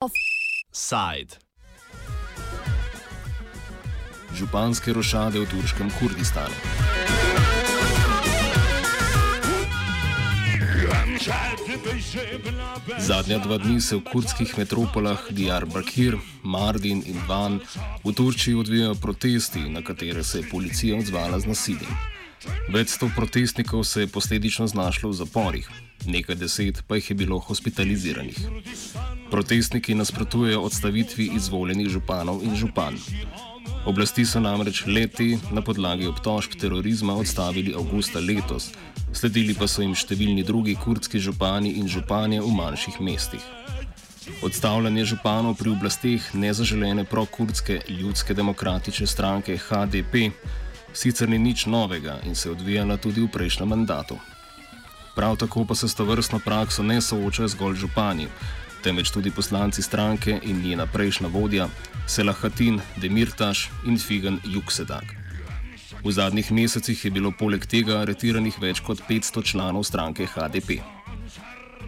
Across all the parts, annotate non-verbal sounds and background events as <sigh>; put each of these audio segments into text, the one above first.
Offside. Županske rošade v turškem Kurdistanu. Zadnja dva dni se v kurdskih metropolah Diyarbakir, Mardin in Van v Turčiji odvijajo protesti, na katere se je policija odzvala z nasiljem. Več sto protestnikov se je posledično znašlo v zaporih, nekaj deset pa jih je bilo hospitaliziranih. Protestniki nasprotujejo odstavitvi izvoljenih županov in župan. Oblasti so namreč leti na podlagi obtožb terorizma odstavili avgusta letos, sledili pa so jim številni drugi kurdski župani in županje v manjših mestih. Odstavljanje županov pri oblasteh nezaželene prokurdske ljudske demokratične stranke HDP sicer ni nič novega in se je odvijala tudi v prejšnjem mandatu. Prav tako pa se s to vrstno prakso ne soočajo zgolj župani, temveč tudi poslanci stranke in njena prejšnja vodja Selahatin Demirtaš in Figen Juksedak. V zadnjih mesecih je bilo poleg tega aretiranih več kot 500 članov stranke HDP.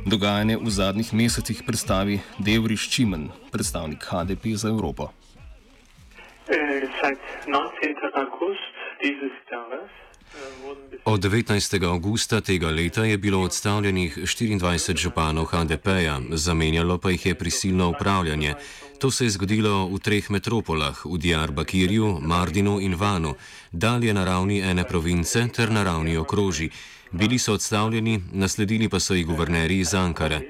Dogajanje v zadnjih mesecih predstavi Devriš Čimen, predstavnik HDP za Evropo. Seit 19. August Od 19. augusta tega leta je bilo odstavljenih 24 županov HDP-ja, zamenjalo pa jih je prisilno upravljanje. To se je zgodilo v treh metropolah, v Diyarbakirju, Mardinu in Vanu, dalje na ravni ene province ter na ravni okroži. Bili so odstavljeni, nasledili pa so jih guvernerji iz Ankare.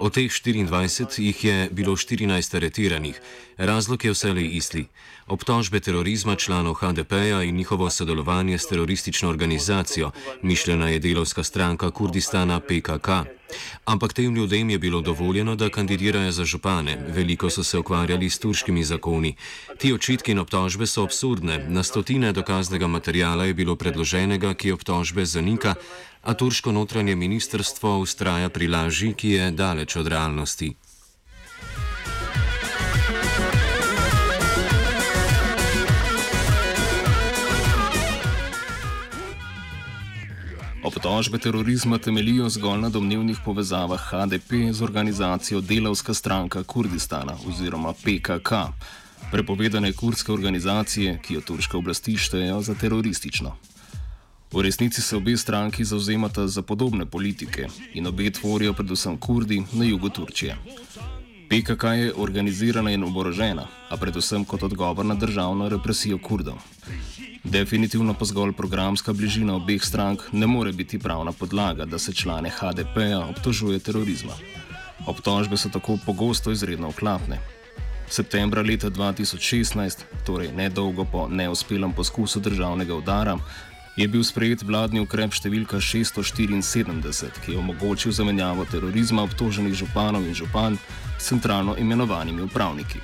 Od teh 24 jih je bilo 14 aretiranih. Razlog je vselej isti. Obtožbe terorizma članov HDP-ja in njihovo sodelovanje s teroristično organizacijo, mišljena je delovska stranka Kurdistana PKK. Ampak tem ljudem je bilo dovoljeno, da kandidirajo za župane, veliko so se ukvarjali s turškimi zakoni. Ti očitki in obtožbe so absurdne, na stotine dokaznega materijala je bilo predloženega, ki obtožbe zanika, a turško notranje ministrstvo ustraja pri laži, ki je daleč od realnosti. Obtožbe terorizma temelijo zgolj na domnevnih povezavah HDP z organizacijo Delavska stranka Kurdistana oziroma PKK, prepovedane kurdske organizacije, ki jo turške oblasti štejejo za teroristično. V resnici se obe stranki zauzemata za podobne politike in obe tvorijo predvsem Kurdi na jugu Turčije. PKK je organizirana in oborožena, a predvsem kot odgovor na državno represijo Kurdov. Definitivno pa zgolj programska bližina obeh strank ne more biti pravna podlaga, da se člane HDP-ja obtožuje terorizma. Obtožbe so tako pogosto izredno oklapne. Septembra leta 2016, torej nedolgo po neuspelem poskusu državnega udara, je bil sprejet vladni ukrep številka 674, ki je omogočil zamenjavo terorizma obtoženih županov in župan s centralno imenovanimi upravniki.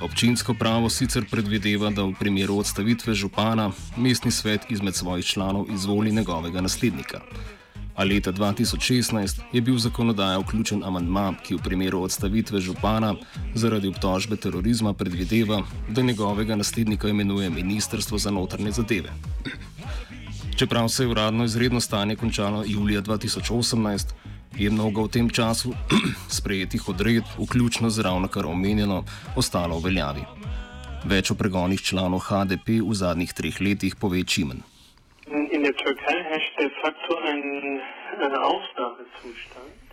Občinsko pravo sicer predvideva, da v primeru odstavitve župana mestni svet izmed svojih članov izvoli njegovega naslednika. A leta 2016 je bil v zakonodajo vključen amandma, ki v primeru odstavitve župana zaradi obtožbe terorizma predvideva, da njegovega naslednika imenuje Ministrstvo za notranje zadeve. Čeprav se je uradno izredno stanje končalo julija 2018, je mnogo v tem času <clears throat> sprejetih odredb, vključno z ravno kar omenjeno, ostalo v veljavi. Več o pregonih članov HDP v zadnjih treh letih pove Čimen. In der Türkei herrscht de facto ein äh, Ausnahmezustand.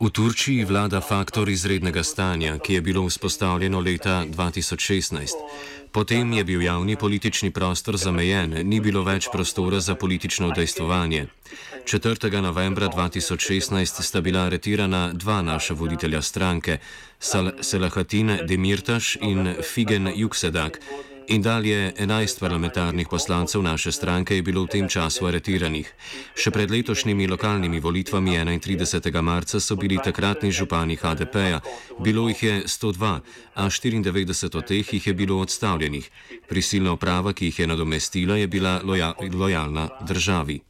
V Turčiji vlada faktor izrednega stanja, ki je bilo vzpostavljeno leta 2016. Potem je bil javni politični prostor zamejen, ni bilo več prostora za politično udejstvovanje. 4. novembra 2016 sta bila aretirana dva naša voditelja stranke, Sal Selahatin Demirtaš in Figen Juksedak. In dalje 11 parlamentarnih poslancev naše stranke je bilo v tem času aretiranih. Še pred letošnjimi lokalnimi volitvami 31. marca so bili takratni župani HDP-ja, bilo jih je 102, a 94 od teh jih je bilo odstavljenih. Prisilna uprava, ki jih je nadomestila, je bila loja lojalna državi.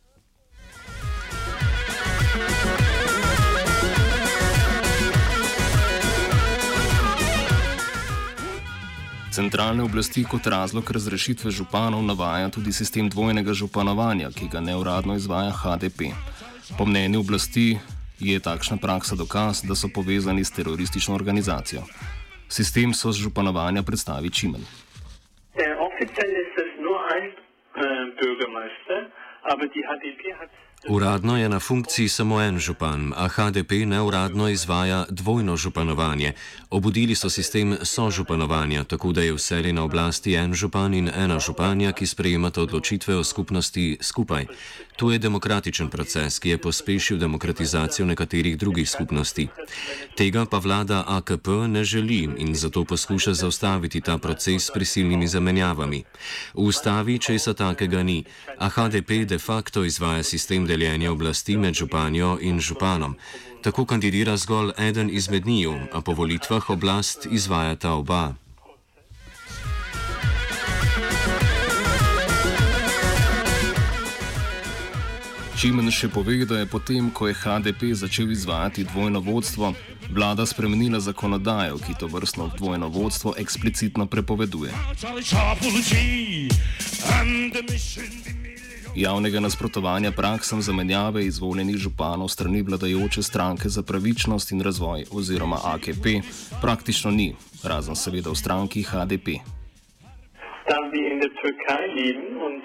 Centralne oblasti kot razlog razrešitve županov navaja tudi sistem dvojnega županovanja, ki ga neuradno izvaja HDP. Po mnenju oblasti Je takšna praksa dokaz, da so povezani s teroristično organizacijo? Sistem so županovanja predstavi Čimen. Uradno je na funkciji samo en župan, a HDP neuradno izvaja dvojno županovanje. Obudili so sistem sožupanovanja, tako da je vse na oblasti en župan in ena županja, ki sprejemata odločitve o skupnosti skupaj. To je demokratičen proces, ki je pospešil demokratizacijo nekaterih drugih skupnosti. Tega pa vlada AKP ne želi in zato poskuša zaustaviti ta proces s prisilnimi zamenjavami. V ustavi česa takega ni, a HDP de facto izvaja sistem deljenja oblasti med županjo in županom. Tako kandidira zgolj eden izmed njiju, a po volitvah oblast izvajata oba. Čimen še pove, da je potem, ko je HDP začel izvajati dvojno vodstvo, vlada spremenila zakonodajo, ki to vrstno dvojno vodstvo eksplicitno prepoveduje. Javnega nasprotovanja praksam zamenjave izvoljenih županov strani vladajoče stranke za pravičnost in razvoj oziroma AKP praktično ni, razen seveda v stranki HDP. Da bi in der Türkei leben und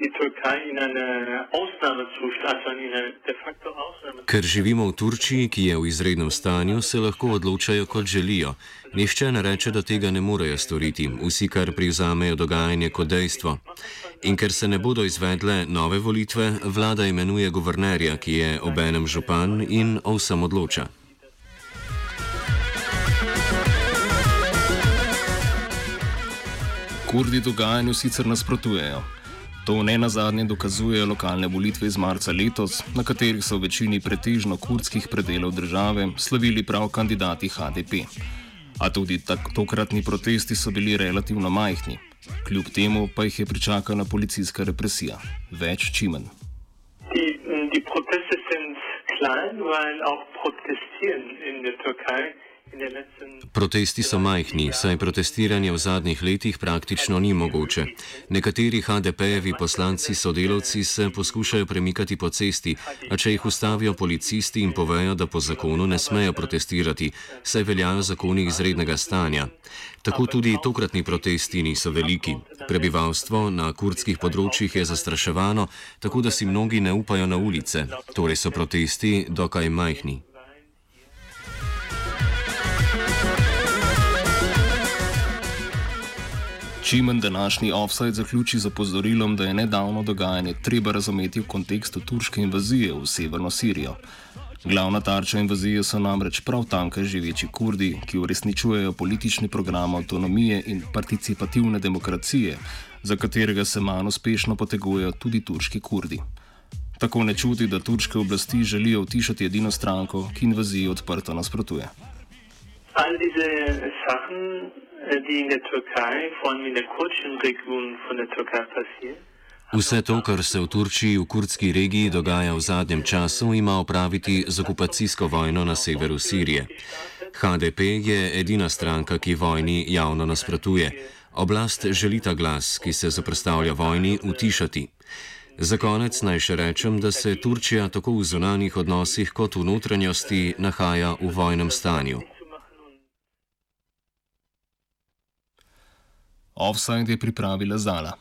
die Türkei in einem Ausnahmezustand, also in einem de facto Ausnahmezustand. Ker živimo v Turčiji, ki je v izrednem stanju, se lahko odločajo, kot želijo. Nihče ne reče, da tega ne morejo storiti, vsi kar privzamejo dogajanje kot dejstvo. In ker se ne bodo izvedle nove volitve, vlada imenuje guvernerja, ki je obenem župan in o vsem odloča. Kurdi dogajanju sicer nasprotujejo. To ne na zadnje dokazujejo lokalne volitve iz marca letos, na katerih so v večini pretežno kurdskih predelov države slavili prav kandidati HDP. A tudi tak, tokratni protesti so bili relativno majhni. Kljub temu pa jih je pričakala policijska represija. Več čimen. Die, die Proteste sind klein, weil auch Protestieren in der Türkei Protesti so majhni, saj protestiranje v zadnjih letih praktično ni mogoče. Nekateri HDP-jevi poslanci sodelavci se poskušajo premikati po cesti, a če jih ustavijo policisti in povejo, da po zakonu ne smejo protestirati, saj veljajo zakoni izrednega stanja. Tako tudi tokratni protesti niso veliki. Prebivalstvo na kurdskih področjih je zastraševano, tako da si mnogi ne upajo na ulice, torej so protesti dokaj majhni. Čimen današnji offside zaključi z opozorilom, da je nedavno dogajanje treba razumeti v kontekstu turške invazije v severno Sirijo. Glavna tarča invazije so namreč prav tamkaj živeči kurdi, ki uresničujejo politični program avtonomije in participativne demokracije, za katerega se manj uspešno potegujejo tudi turški kurdi. Tako ne čuti, da turške oblasti želijo utišati edino stranko, ki invaziji odprto nasprotuje. All diese Sachen, die in der Türkei, vor allem in der kurdischen Region von der Türkei passieren, Vse to, kar se v Turčiji v kurdski regiji dogaja v zadnjem času, ima opraviti z okupacijsko vojno na severu Sirije. HDP je edina stranka, ki vojni javno nasprotuje. Oblast želi ta glas, ki se zaprstavlja vojni, utišati. Za konec naj še rečem, da se Turčija tako v zunanjih odnosih kot v notranjosti nahaja v vojnem stanju. Offside je pripravila Zala.